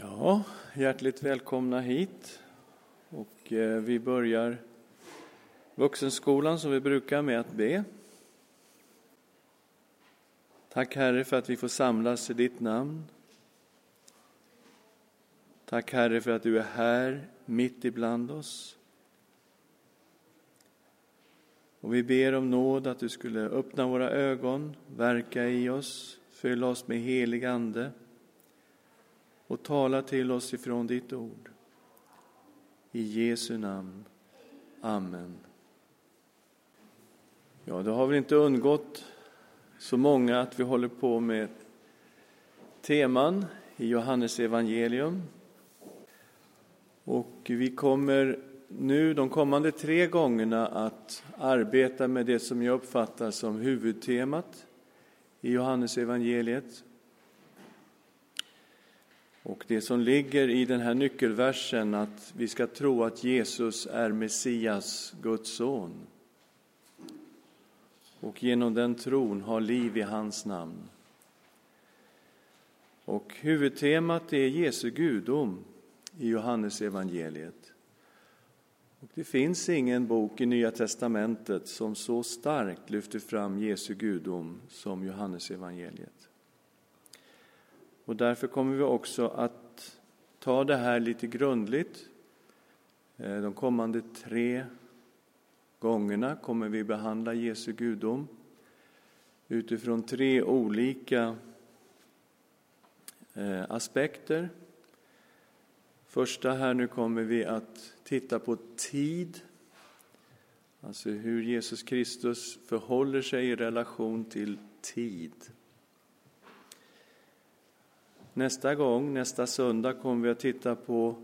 Ja, hjärtligt välkomna hit. Och eh, vi börjar vuxenskolan som vi brukar med att be. Tack Herre för att vi får samlas i ditt namn. Tack Herre för att du är här mitt ibland oss. Och vi ber om nåd att du skulle öppna våra ögon, verka i oss, fylla oss med helig Ande och tala till oss ifrån ditt ord. I Jesu namn. Amen. Ja, det har väl inte undgått så många att vi håller på med teman i Johannes evangelium. Och vi kommer nu de kommande tre gångerna att arbeta med det som jag uppfattar som huvudtemat i Johannes evangeliet. Och det som ligger i den här nyckelversen att vi ska tro att Jesus är Messias, Guds son. Och genom den tron ha liv i hans namn. Och huvudtemat är Jesu gudom i Johannes evangeliet. Och det finns ingen bok i Nya testamentet som så starkt lyfter fram Jesu gudom som Johannes evangeliet. Och därför kommer vi också att ta det här lite grundligt. Eh, de kommande tre gångerna kommer vi behandla Jesu gudom utifrån tre olika eh, aspekter. Första här nu kommer vi att titta på tid, alltså hur Jesus Kristus förhåller sig i relation till tid. Nästa gång, nästa söndag, kommer vi att titta på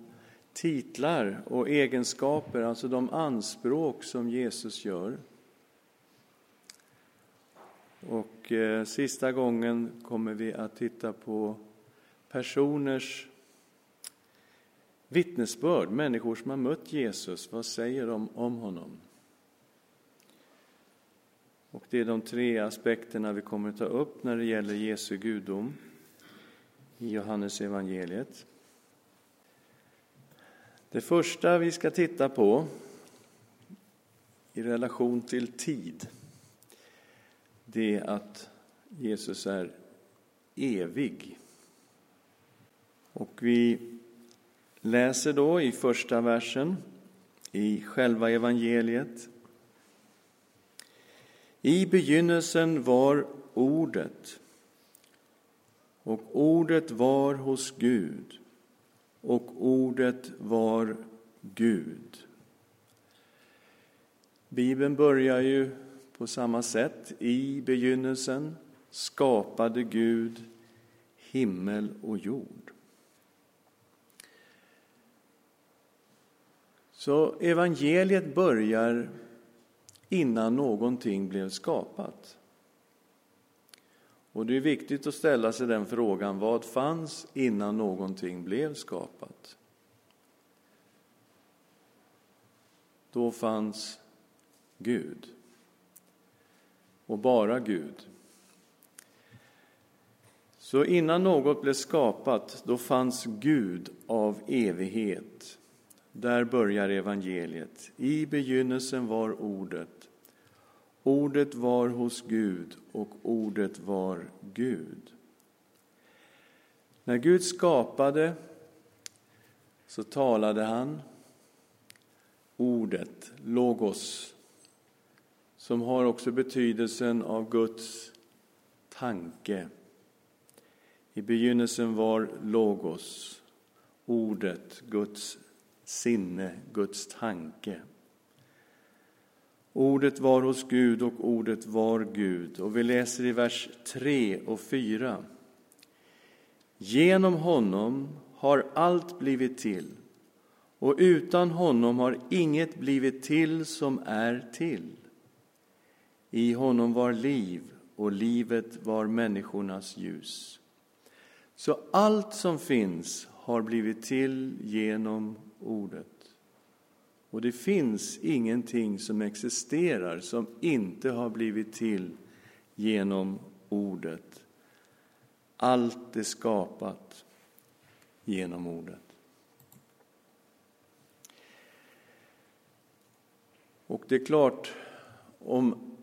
titlar och egenskaper, alltså de anspråk som Jesus gör. Och eh, sista gången kommer vi att titta på personers vittnesbörd, människor som har mött Jesus. Vad säger de om honom? Och det är de tre aspekterna vi kommer att ta upp när det gäller Jesu gudom i Johannes evangeliet. Det första vi ska titta på i relation till tid, det är att Jesus är evig. Och vi läser då i första versen i själva evangeliet. I begynnelsen var Ordet och ordet var hos Gud, och ordet var Gud. Bibeln börjar ju på samma sätt. I begynnelsen skapade Gud himmel och jord. Så evangeliet börjar innan någonting blev skapat. Och det är viktigt att ställa sig den frågan, vad fanns innan någonting blev skapat? Då fanns Gud. Och bara Gud. Så innan något blev skapat, då fanns Gud av evighet. Där börjar evangeliet. I begynnelsen var Ordet Ordet var hos Gud och ordet var Gud. När Gud skapade så talade han ordet, logos, som har också betydelsen av Guds tanke. I begynnelsen var logos, ordet, Guds sinne, Guds tanke. Ordet var hos Gud och ordet var Gud. Och vi läser i vers 3 och 4. Genom honom har allt blivit till och utan honom har inget blivit till som är till. I honom var liv och livet var människornas ljus. Så allt som finns har blivit till genom ordet. Och det finns ingenting som existerar som inte har blivit till genom ordet. Allt är skapat genom ordet. Och det är klart, om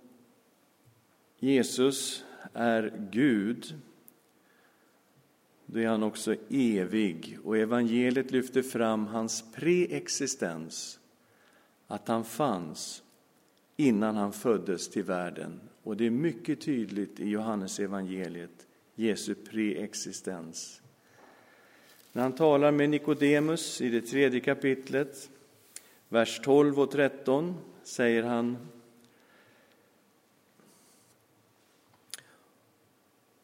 Jesus är Gud, då är han också evig. Och evangeliet lyfter fram hans preexistens, att han fanns innan han föddes till världen. Och det är mycket tydligt i Johannes evangeliet, Jesu preexistens. När han talar med Nikodemus i det tredje kapitlet, vers 12 och 13, säger han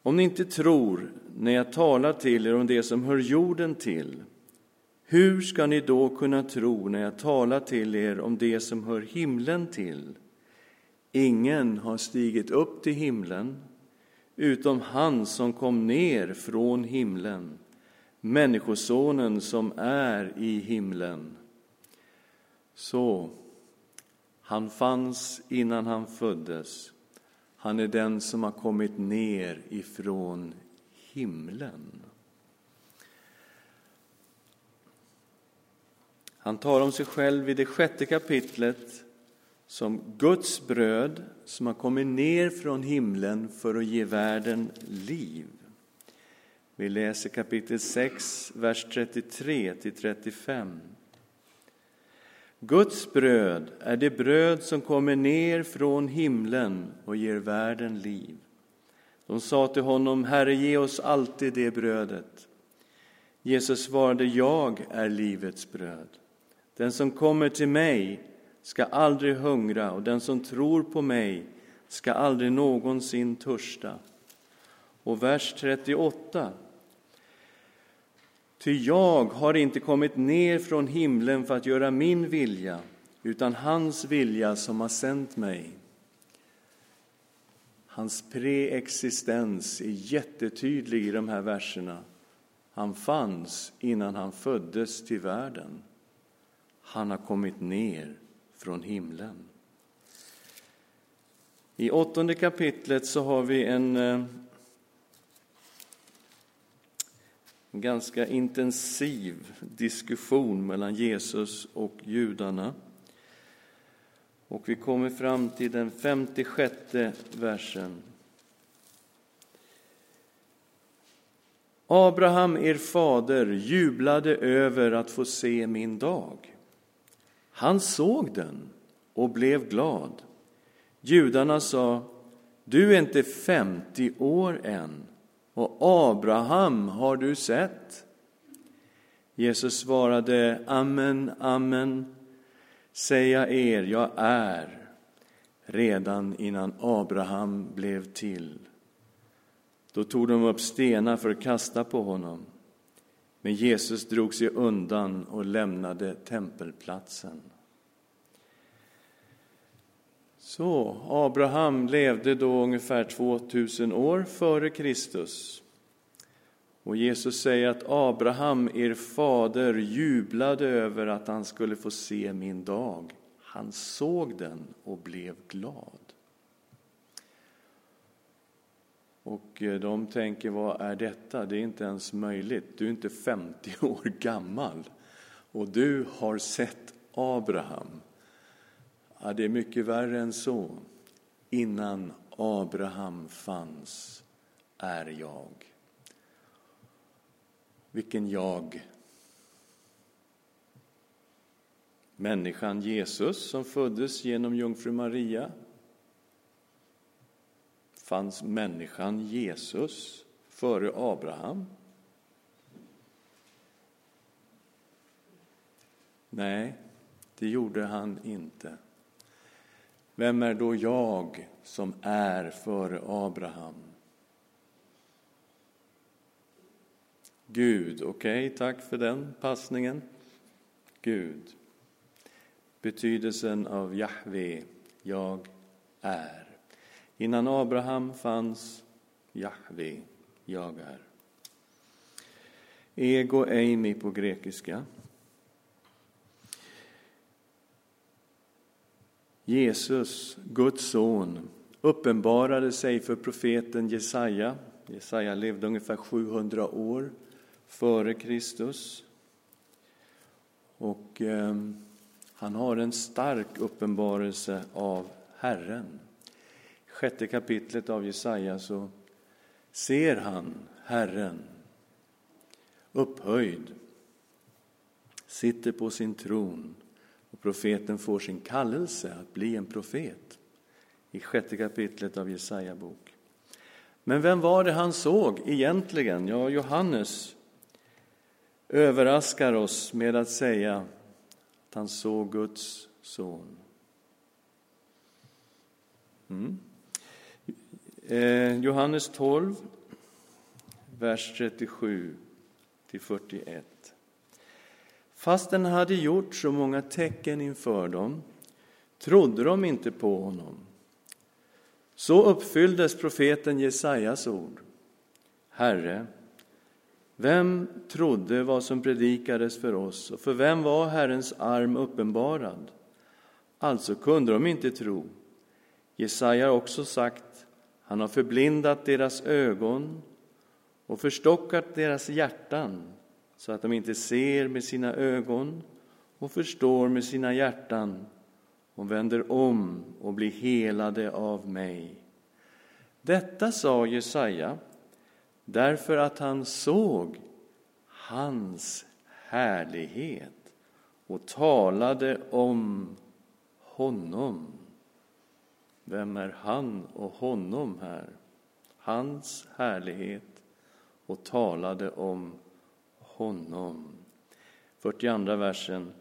Om ni inte tror när jag talar till er om det som hör jorden till, hur ska ni då kunna tro när jag talar till er om det som hör himlen till? Ingen har stigit upp till himlen utom han som kom ner från himlen, Människosonen som är i himlen. Så, han fanns innan han föddes. Han är den som har kommit ner ifrån himlen. Han talar om sig själv i det sjätte kapitlet som Guds bröd som har kommit ner från himlen för att ge världen liv. Vi läser kapitel 6, vers 33 till 35. Guds bröd är det bröd som kommer ner från himlen och ger världen liv. De sa till honom, Herre, ge oss alltid det brödet. Jesus svarade, Jag är livets bröd. Den som kommer till mig ska aldrig hungra och den som tror på mig ska aldrig någonsin törsta. Och vers 38 Ty jag har inte kommit ner från himlen för att göra min vilja, utan hans vilja som har sänt mig. Hans preexistens är jättetydlig i de här verserna. Han fanns innan han föddes till världen. Han har kommit ner från himlen. I åttonde kapitlet så har vi en en ganska intensiv diskussion mellan Jesus och judarna. Och vi kommer fram till den 56 versen. Abraham, er fader, jublade över att få se min dag. Han såg den och blev glad. Judarna sa, du är inte 50 år än och Abraham har du sett? Jesus svarade, Amen, amen, säger er, jag är redan innan Abraham blev till. Då tog de upp stenar för att kasta på honom. Men Jesus drog sig undan och lämnade tempelplatsen. Så Abraham levde då ungefär 2000 år före Kristus. Och Jesus säger att Abraham, er fader, jublade över att han skulle få se min dag. Han såg den och blev glad. Och eh, de tänker, vad är detta? Det är inte ens möjligt. Du är inte 50 år gammal och du har sett Abraham. Ja, det är mycket värre än så. Innan Abraham fanns är jag. Vilken jag? Människan Jesus som föddes genom jungfru Maria. Fanns människan Jesus före Abraham? Nej, det gjorde han inte. Vem är då jag som är före Abraham? Gud, okej, okay, tack för den passningen. Gud. Betydelsen av Jahve, jag är. Innan Abraham fanns Jahve, jag är. Ego eimi på grekiska. Jesus, Guds son, uppenbarade sig för profeten Jesaja. Jesaja levde ungefär 700 år före Kristus. Och eh, han har en stark uppenbarelse av Herren. I sjätte kapitlet av Jesaja så ser han Herren upphöjd, sitter på sin tron och profeten får sin kallelse att bli en profet i sjätte kapitlet av Jesaja bok. Men vem var det han såg egentligen? Ja, Johannes överraskar oss med att säga att han såg Guds son. Mm. Eh, Johannes 12, vers 37 till 41. Fast den hade gjort så många tecken inför dem trodde de inte på honom. Så uppfylldes profeten Jesajas ord. Herre, vem trodde vad som predikades för oss och för vem var Herrens arm uppenbarad? Alltså kunde de inte tro. Jesaja har också sagt, han har förblindat deras ögon och förstockat deras hjärtan så att de inte ser med sina ögon och förstår med sina hjärtan och vänder om och blir helade av mig. Detta sa Jesaja därför att han såg hans härlighet och talade om honom. Vem är han och honom här? Hans härlighet och talade om honom. 42 versen.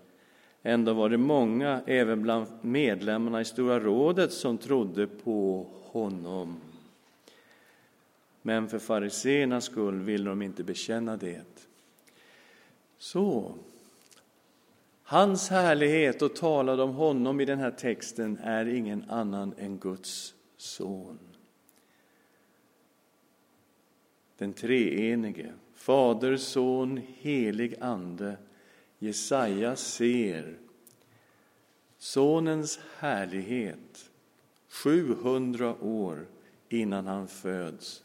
Ändå var det många, även bland medlemmarna i Stora rådet, som trodde på honom. Men för fariseernas skull ville de inte bekänna det. Så, hans härlighet och talade om honom i den här texten är ingen annan än Guds son. Den treenige, Fader, Son, helig Ande. Jesaja ser Sonens härlighet 700 år innan han föds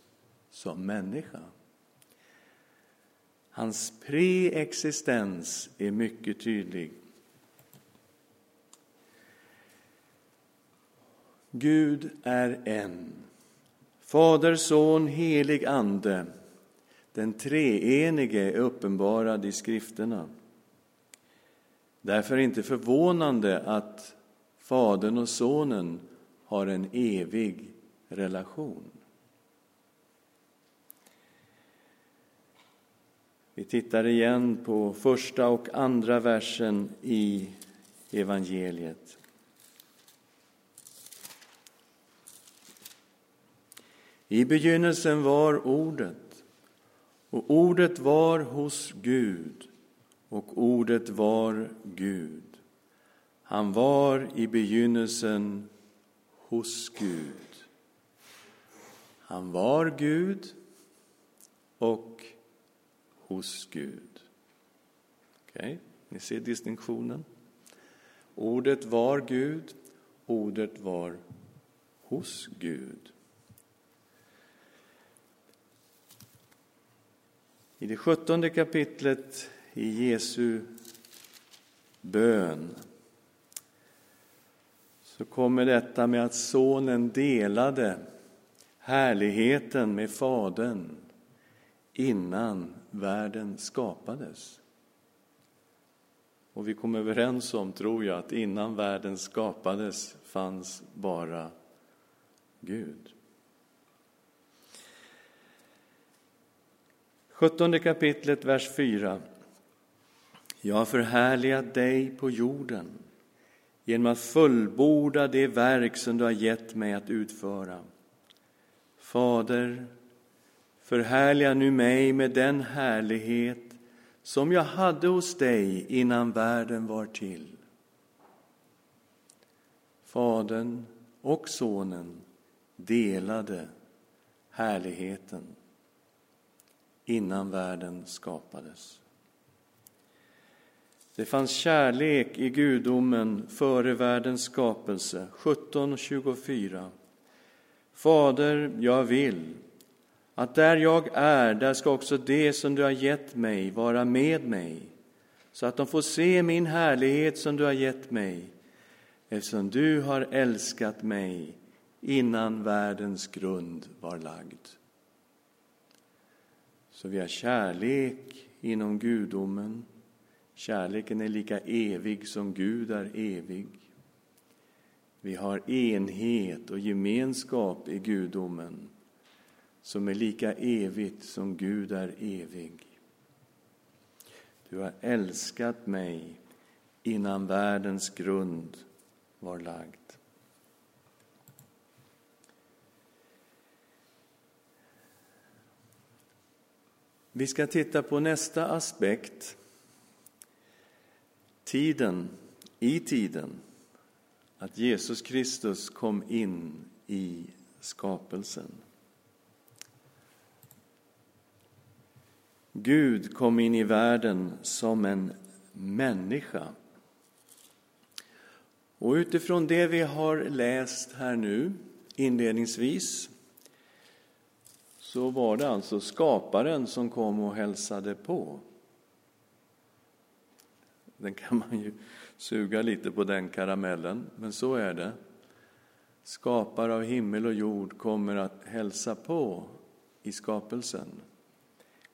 som människa. Hans preexistens är mycket tydlig. Gud är en. Fader, Son, helig Ande. Den treenige är uppenbarad i skrifterna. Därför är det inte förvånande att Fadern och Sonen har en evig relation. Vi tittar igen på första och andra versen i evangeliet. I begynnelsen var Ordet, och Ordet var hos Gud, och Ordet var Gud. Han var i begynnelsen hos Gud. Han var Gud och hos Gud. Okej, okay. ni ser distinktionen. Ordet var Gud, ordet var hos Gud. I det sjuttonde kapitlet i Jesu bön så kommer detta med att sonen delade härligheten med Fadern innan världen skapades. Och vi kom överens om, tror jag, att innan världen skapades fanns bara Gud. 17 kapitlet, vers 4. Jag har förhärligat dig på jorden genom att fullborda det verk som du har gett mig att utföra. Fader, förhärliga nu mig med den härlighet som jag hade hos dig innan världen var till. Fadern och Sonen delade härligheten innan världen skapades. Det fanns kärlek i gudomen före världens skapelse, 17.24. Fader, jag vill att där jag är, där ska också det som du har gett mig vara med mig, så att de får se min härlighet som du har gett mig, eftersom du har älskat mig innan världens grund var lagd. Så vi har kärlek inom gudomen. Kärleken är lika evig som Gud är evig. Vi har enhet och gemenskap i gudomen som är lika evigt som Gud är evig. Du har älskat mig innan världens grund var lagd. Vi ska titta på nästa aspekt. Tiden, i tiden. Att Jesus Kristus kom in i skapelsen. Gud kom in i världen som en människa. Och utifrån det vi har läst här nu inledningsvis så var det alltså skaparen som kom och hälsade på. Den kan man ju suga lite på den karamellen, men så är det. Skapare av himmel och jord kommer att hälsa på i skapelsen.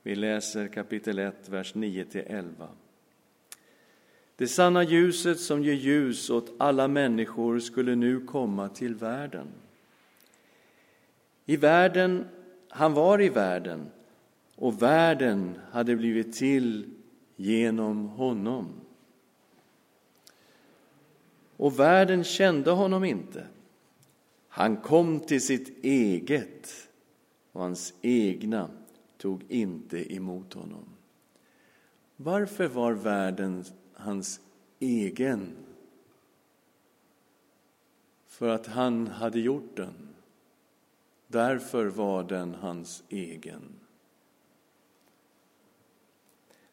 Vi läser kapitel 1, vers 9-11. Det sanna ljuset som ger ljus åt alla människor skulle nu komma till världen. I världen han var i världen och världen hade blivit till genom honom. Och världen kände honom inte. Han kom till sitt eget och hans egna tog inte emot honom. Varför var världen hans egen? För att han hade gjort den. Därför var den hans egen.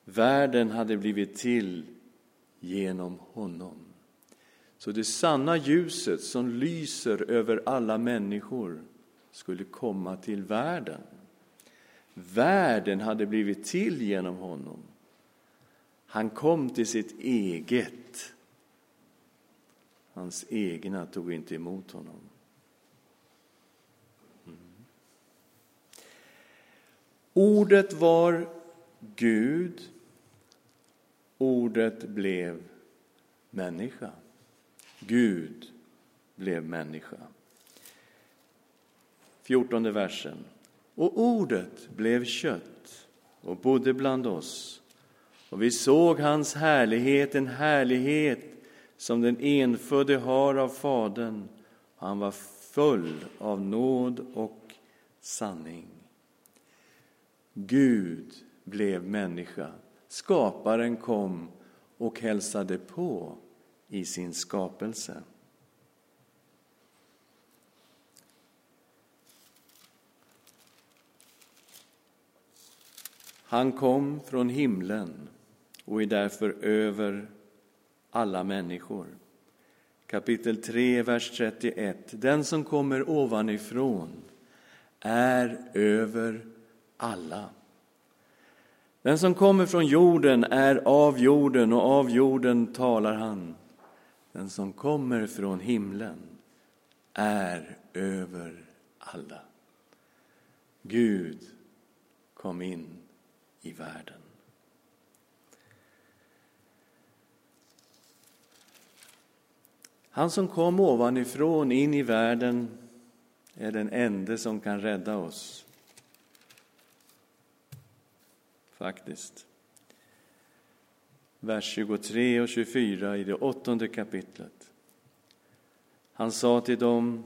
Världen hade blivit till genom honom. Så det sanna ljuset som lyser över alla människor skulle komma till världen. Världen hade blivit till genom honom. Han kom till sitt eget. Hans egna tog inte emot honom. Ordet var Gud. Ordet blev människa. Gud blev människa. Fjortonde versen. Och ordet blev kött och bodde bland oss. Och vi såg hans härlighet, en härlighet som den enfödde har av Fadern. Han var full av nåd och sanning. Gud blev människa. Skaparen kom och hälsade på i sin skapelse. Han kom från himlen och är därför över alla människor. Kapitel 3, vers 31. Den som kommer ovanifrån är över alla. Den som kommer från jorden är av jorden och av jorden talar han. Den som kommer från himlen är över alla. Gud kom in i världen. Han som kom ovanifrån in i världen är den ende som kan rädda oss faktiskt. Vers 23 och 24 i det åttonde kapitlet. Han sa till dem,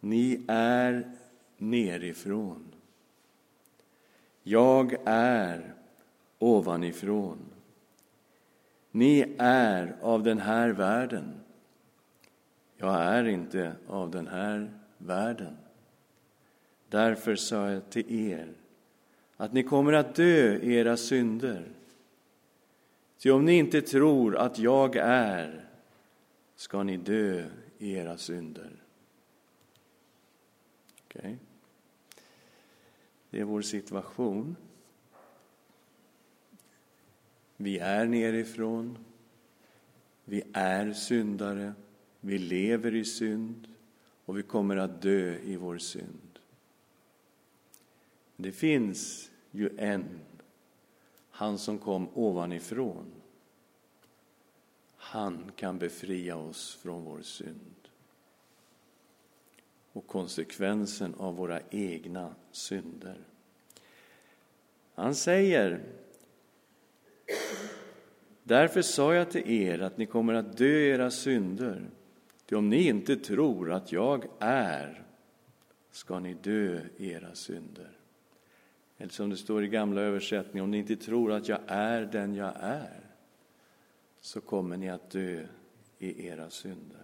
ni är nerifrån. Jag är ovanifrån. Ni är av den här världen. Jag är inte av den här världen. Därför sa jag till er, att ni kommer att dö i era synder. Ty om ni inte tror att jag är, ska ni dö i era synder. Okay. Det är vår situation. Vi är nerifrån. Vi är syndare. Vi lever i synd och vi kommer att dö i vår synd. Det finns ju en, han som kom ovanifrån. Han kan befria oss från vår synd och konsekvensen av våra egna synder. Han säger Därför sa jag till er att ni kommer att dö i era synder. Ty om ni inte tror att jag är, ska ni dö i era synder. Eller som det står i gamla översättningen, om ni inte tror att jag är den jag är, så kommer ni att dö i era synder.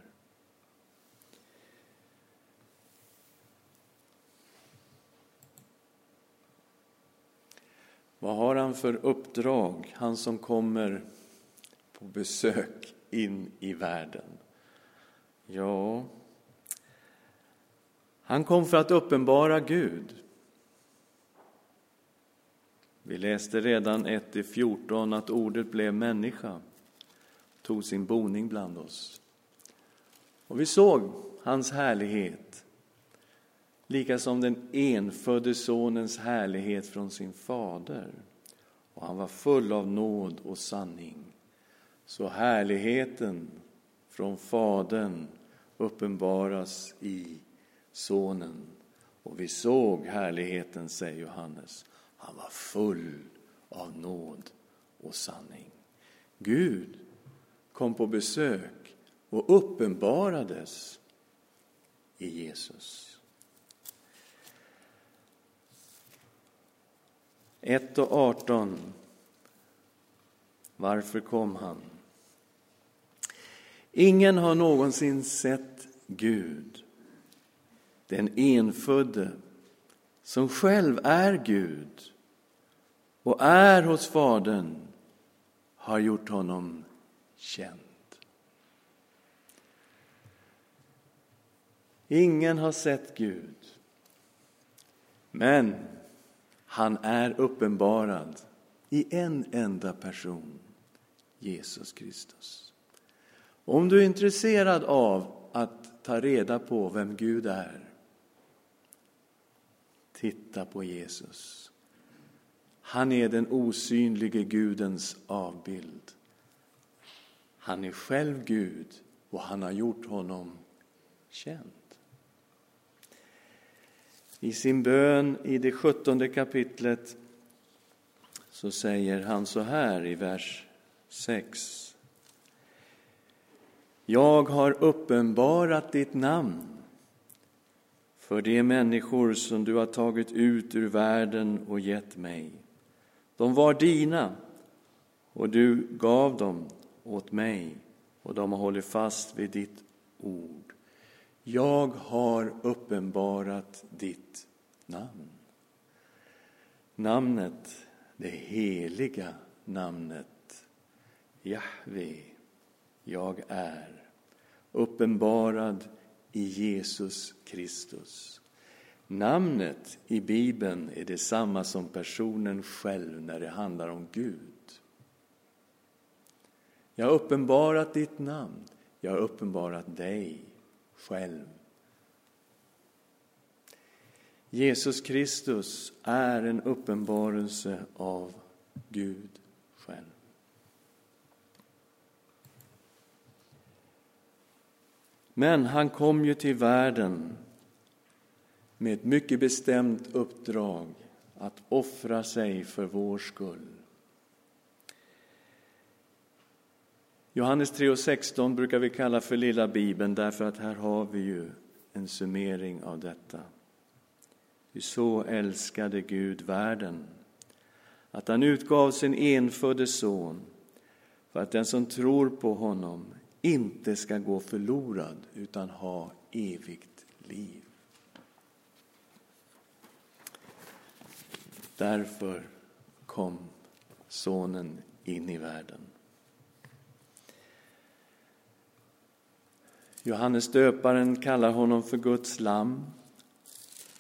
Vad har han för uppdrag, han som kommer på besök in i världen? Ja, han kom för att uppenbara Gud. Vi läste redan 1-14 att ordet blev människa, tog sin boning bland oss. Och vi såg hans härlighet, lika som den enfödde sonens härlighet från sin fader. Och han var full av nåd och sanning. Så härligheten från Fadern uppenbaras i Sonen. Och vi såg härligheten, säger Johannes. Han var full av nåd och sanning. Gud kom på besök och uppenbarades i Jesus. 1 och 18. Varför kom han? Ingen har någonsin sett Gud, den enfödde som själv är Gud och är hos Fadern har gjort honom känd. Ingen har sett Gud, men han är uppenbarad i en enda person, Jesus Kristus. Om du är intresserad av att ta reda på vem Gud är, titta på Jesus. Han är den osynlige Gudens avbild. Han är själv Gud och han har gjort honom känd. I sin bön i det sjuttonde kapitlet så säger han så här i vers 6. Jag har uppenbarat ditt namn för de människor som du har tagit ut ur världen och gett mig. De var dina och du gav dem åt mig och de har hållit fast vid ditt ord. Jag har uppenbarat ditt namn. Namnet, det heliga namnet Jahve, jag är, uppenbarad i Jesus Kristus. Namnet i Bibeln är detsamma som personen själv när det handlar om Gud. Jag har uppenbarat ditt namn. Jag har uppenbarat dig själv. Jesus Kristus är en uppenbarelse av Gud själv. Men han kom ju till världen med ett mycket bestämt uppdrag att offra sig för vår skull. Johannes 3.16 brukar vi kalla för lilla bibeln därför att här har vi ju en summering av detta. Ty så älskade Gud världen att han utgav sin enfödde son för att den som tror på honom inte ska gå förlorad utan ha evigt liv. Därför kom Sonen in i världen. Johannes döparen kallar honom för Guds lamm.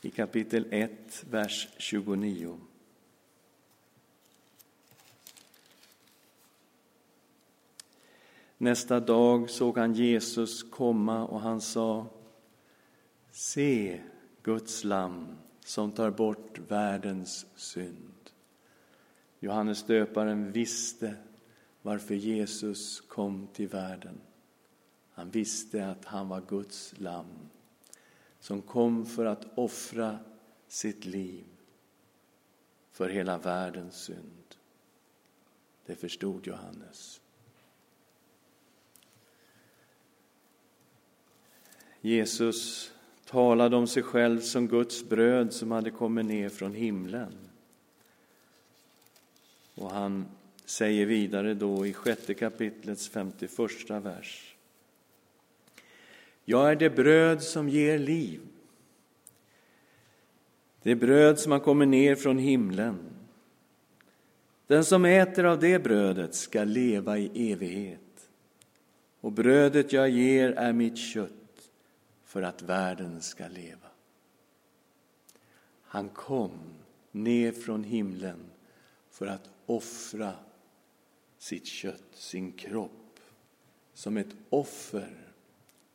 i kapitel 1, vers 29. Nästa dag såg han Jesus komma och han sa Se Guds lam som tar bort världens synd. Johannes döparen visste varför Jesus kom till världen. Han visste att han var Guds lamm som kom för att offra sitt liv för hela världens synd. Det förstod Johannes. Jesus talade om sig själv som Guds bröd som hade kommit ner från himlen. Och han säger vidare då i sjätte kapitlets 51 vers. Jag är det bröd som ger liv. Det bröd som har kommit ner från himlen. Den som äter av det brödet ska leva i evighet. Och brödet jag ger är mitt kött för att världen ska leva. Han kom ner från himlen för att offra sitt kött, sin kropp, som ett offer.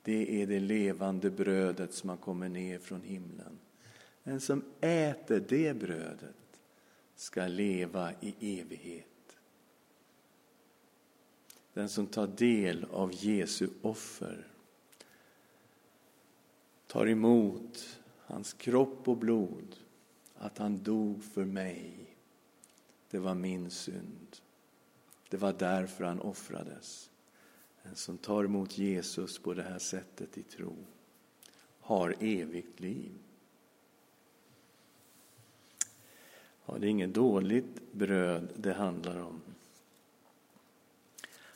Det är det levande brödet som har kommit ner från himlen. Den som äter det brödet ska leva i evighet. Den som tar del av Jesu offer tar emot hans kropp och blod, att han dog för mig. Det var min synd. Det var därför han offrades. Den som tar emot Jesus på det här sättet i tro har evigt liv. Ja, det är inget dåligt bröd det handlar om.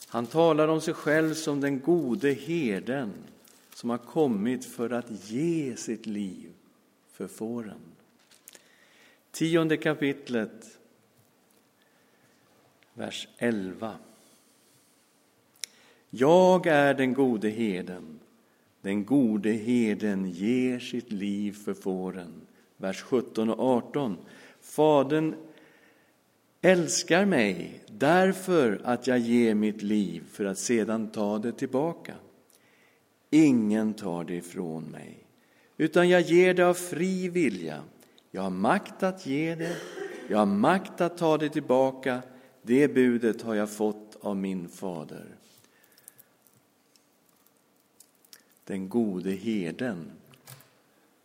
Han talar om sig själv som den gode herden som har kommit för att ge sitt liv för fåren. Tionde kapitlet, vers 11. Jag är den gode herden. Den gode herden ger sitt liv för fåren. Vers 17 och 18. Fadern älskar mig därför att jag ger mitt liv för att sedan ta det tillbaka. Ingen tar det ifrån mig, utan jag ger det av fri vilja. Jag har makt att ge det, jag har makt att ta det tillbaka. Det budet har jag fått av min fader. Den gode herden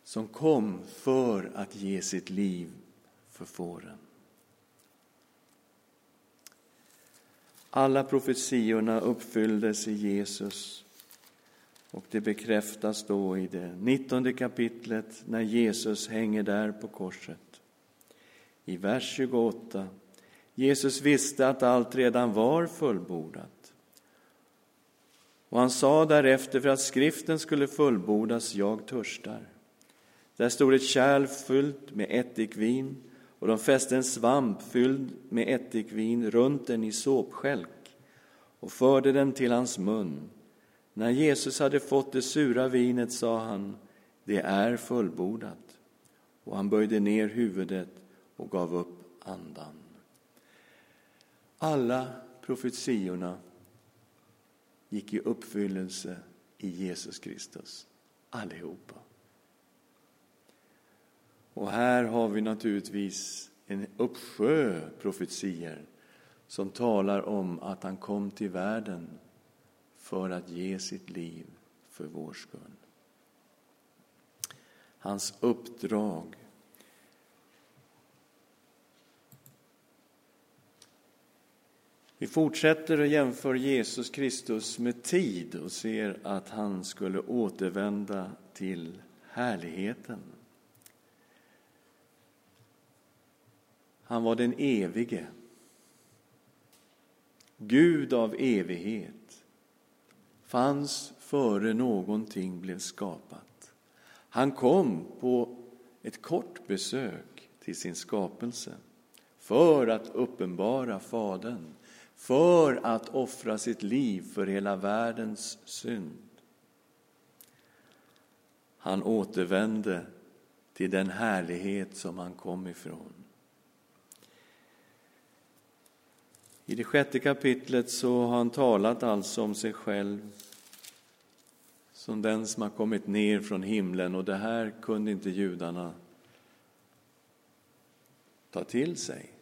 som kom för att ge sitt liv för fåren. Alla profetiorna uppfylldes i Jesus och det bekräftas då i det nittonde kapitlet när Jesus hänger där på korset. I vers 28. Jesus visste att allt redan var fullbordat. Och han sa därefter för att skriften skulle fullbordas, jag törstar. Där stod ett kärl fyllt med ättikvin och de fäste en svamp fylld med ättikvin runt den i såpskälk och förde den till hans mun. När Jesus hade fått det sura vinet sa han, det är fullbordat. Och han böjde ner huvudet och gav upp andan. Alla profetiorna gick i uppfyllelse i Jesus Kristus, allihopa. Och här har vi naturligtvis en uppsjö profetier som talar om att han kom till världen för att ge sitt liv för vår skull. Hans uppdrag Vi fortsätter och jämför Jesus Kristus med tid och ser att han skulle återvända till härligheten. Han var den evige, Gud av evighet fanns före någonting blev skapat. Han kom på ett kort besök till sin skapelse för att uppenbara Fadern, för att offra sitt liv för hela världens synd. Han återvände till den härlighet som han kom ifrån. I det sjätte kapitlet så har han talat alltså om sig själv som den som har kommit ner från himlen och det här kunde inte judarna ta till sig.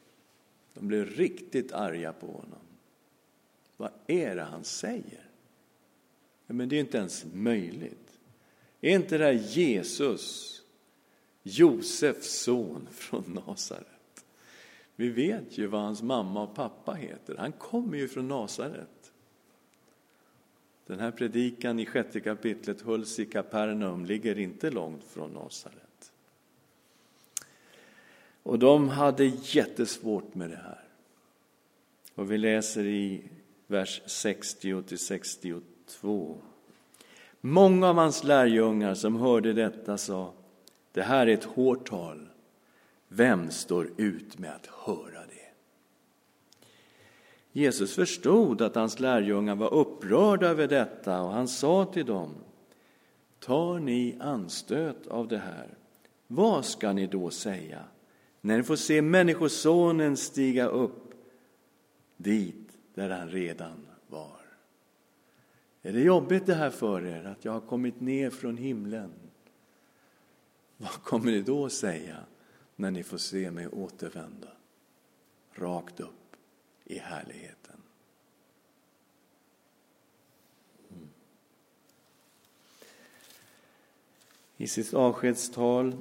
De blev riktigt arga på honom. Vad är det han säger? Ja, men det är inte ens möjligt. Är inte det här Jesus, Josefs son från Nasaret? Vi vet ju vad hans mamma och pappa heter. Han kommer ju från Nasaret. Den här predikan i sjätte kapitlet hölls i Kapernaum, ligger inte långt från Nasaret. Och de hade jättesvårt med det här. Och vi läser i vers 60 till 62. Många av hans lärjungar som hörde detta sa, det här är ett hårt tal. Vem står ut med att höra det? Jesus förstod att hans lärjungar var upprörda över detta och han sa till dem, tar ni anstöt av det här, vad ska ni då säga när ni får se Människosonen stiga upp dit där han redan var? Är det jobbigt det här för er, att jag har kommit ner från himlen? Vad kommer ni då säga när ni får se mig återvända rakt upp i härligheten? Mm. I sitt avskedstal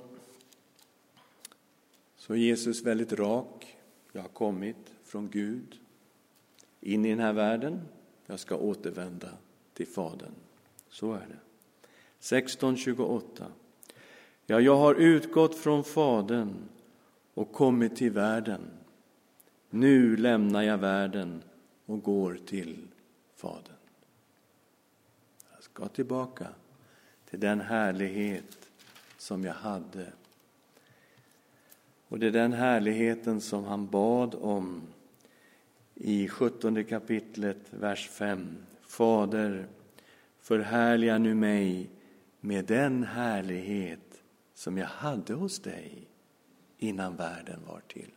så är Jesus väldigt rak. Jag har kommit från Gud in i den här världen. Jag ska återvända till Fadern. Så är det. 16.28. Ja, jag har utgått från Fadern och kommit till världen. Nu lämnar jag världen och går till Fadern. Jag ska tillbaka till den härlighet som jag hade. Och det är den härligheten som han bad om i sjuttonde kapitlet, vers 5. Fader, förhärliga nu mig med den härlighet som jag hade hos dig innan världen var till.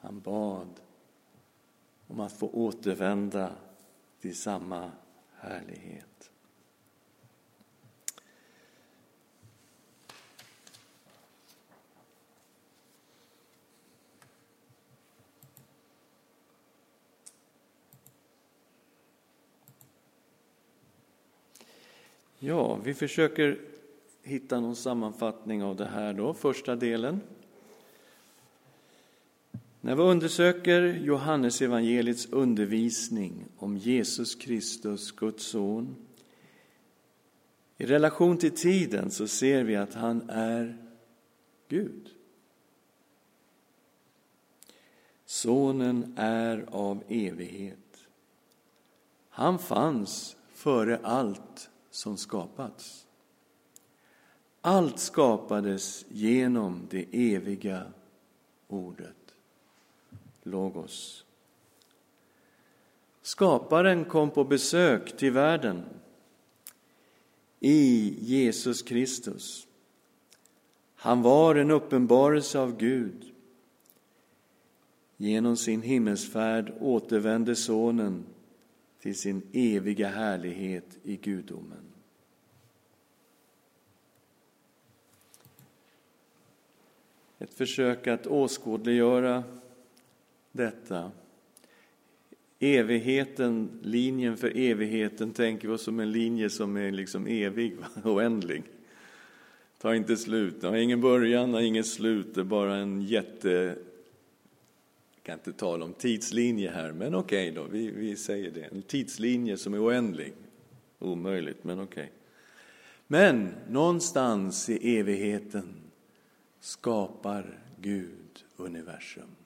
Han bad om att få återvända till samma härlighet. Ja, vi försöker hitta någon sammanfattning av det här då, första delen. När vi undersöker Johannes evangeliets undervisning om Jesus Kristus, Guds son, i relation till tiden så ser vi att han är Gud. Sonen är av evighet. Han fanns före allt som skapats. Allt skapades genom det eviga ordet, Logos. Skaparen kom på besök till världen i Jesus Kristus. Han var en uppenbarelse av Gud. Genom sin himmelsfärd återvände Sonen till sin eviga härlighet i gudomen. Ett försök att åskådliggöra detta. Evigheten, linjen för evigheten tänker vi oss som en linje som är liksom evig, oändlig. Tar inte slut, har ingen början, har inget slut, det är bara en jätte kan inte tala om tidslinje här, men okej okay då, vi, vi säger det. En tidslinje som är oändlig. Omöjligt, men okej. Okay. Men någonstans i evigheten skapar Gud universum.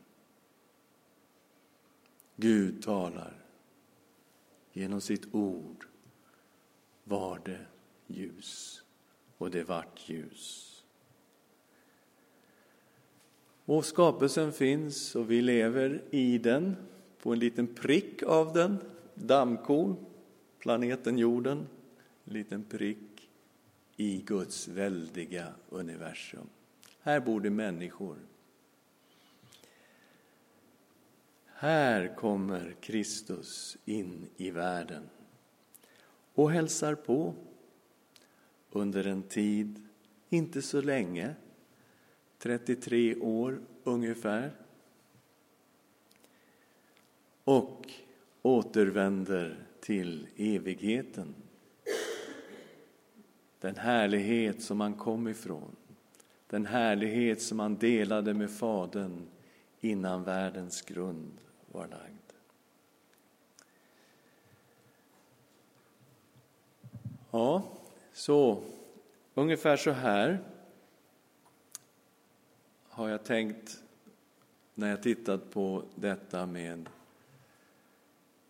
Gud talar genom sitt ord var det ljus och det vart ljus. Och skapelsen finns och vi lever i den, på en liten prick av den, dammkorn, planeten jorden, en liten prick i Guds väldiga universum. Här bor det människor. Här kommer Kristus in i världen och hälsar på under en tid, inte så länge, 33 år ungefär, och återvänder till evigheten. Den härlighet som han kom ifrån, den härlighet som han delade med Fadern innan världens grund var lagd. Ja, så ungefär så här har jag tänkt när jag tittat på detta med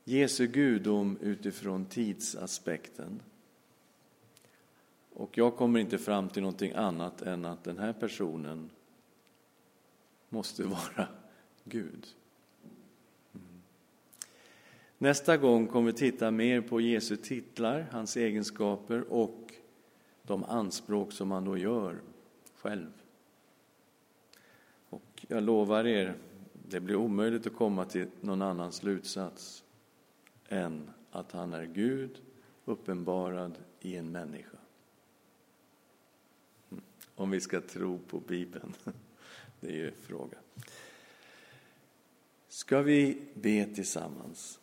Jesu gudom utifrån tidsaspekten. Och jag kommer inte fram till någonting annat än att den här personen måste vara Gud. Mm. Nästa gång kommer vi titta mer på Jesu titlar, hans egenskaper och de anspråk som han då gör själv. Och jag lovar er, det blir omöjligt att komma till någon annan slutsats än att han är Gud uppenbarad i en människa. Mm. Om vi ska tro på Bibeln. Det är ju frågan. Ska vi be tillsammans?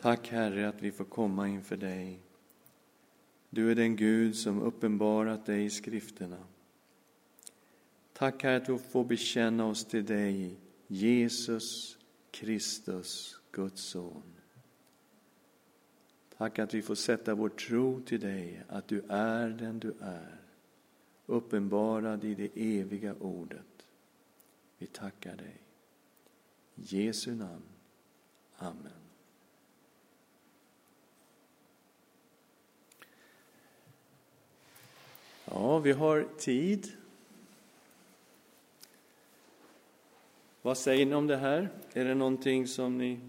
Tack Herre att vi får komma inför dig. Du är den Gud som uppenbarat dig i skrifterna. Tack Herre att vi får bekänna oss till dig Jesus Kristus, Guds son. Tack att vi får sätta vår tro till dig, att du är den du är, uppenbarad i det eviga ordet. Vi tackar dig. I Jesu namn. Amen. Ja, vi har tid Vad säger ni om det här? Är det någonting som ni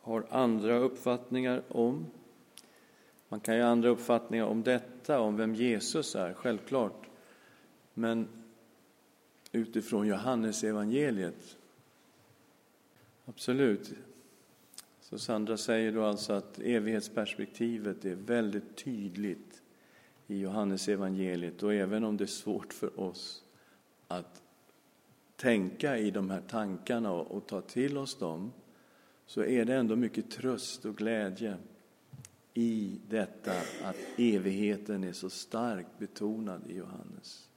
har andra uppfattningar om? Man kan ju ha andra uppfattningar om detta, om vem Jesus är, självklart. Men utifrån Johannes evangeliet. Absolut. Så Sandra säger då alltså att evighetsperspektivet är väldigt tydligt i Johannes evangeliet och även om det är svårt för oss att tänka i de här tankarna och, och ta till oss dem så är det ändå mycket tröst och glädje i detta att evigheten är så starkt betonad i Johannes.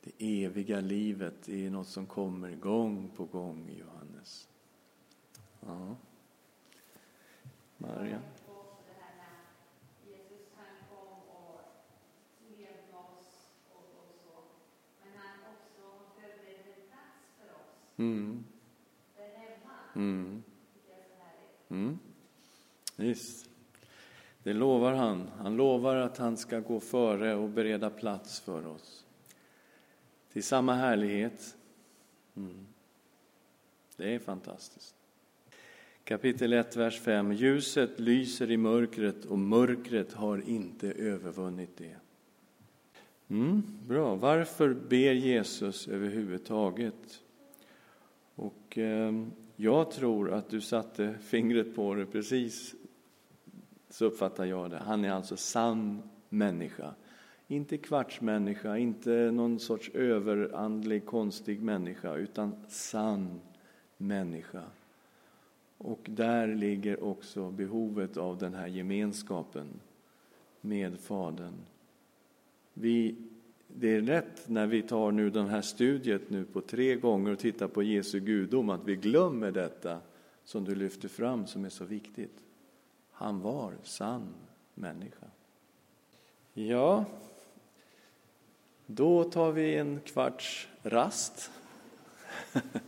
Det eviga livet är något som kommer gång på gång i Johannes. Ja. Maria? Mm. Mm. Mm. Visst. Det lovar han. Han lovar att han ska gå före och bereda plats för oss. Till samma härlighet. Mm. Det är fantastiskt. Kapitel 1, vers 5. Ljuset lyser i mörkret och mörkret har inte övervunnit det. Mm, bra. Varför ber Jesus överhuvudtaget? Och eh, jag tror att du satte fingret på det precis så uppfattar jag det. Han är alltså sann människa. Inte kvartsmänniska, inte någon sorts överandlig, konstig människa, utan sann människa. Och där ligger också behovet av den här gemenskapen med Fadern. Vi det är lätt när vi tar nu den här studiet nu på tre gånger och tittar på Jesu gudom att vi glömmer detta som du lyfter fram som är så viktigt. Han var sann människa. Ja, då tar vi en kvarts rast.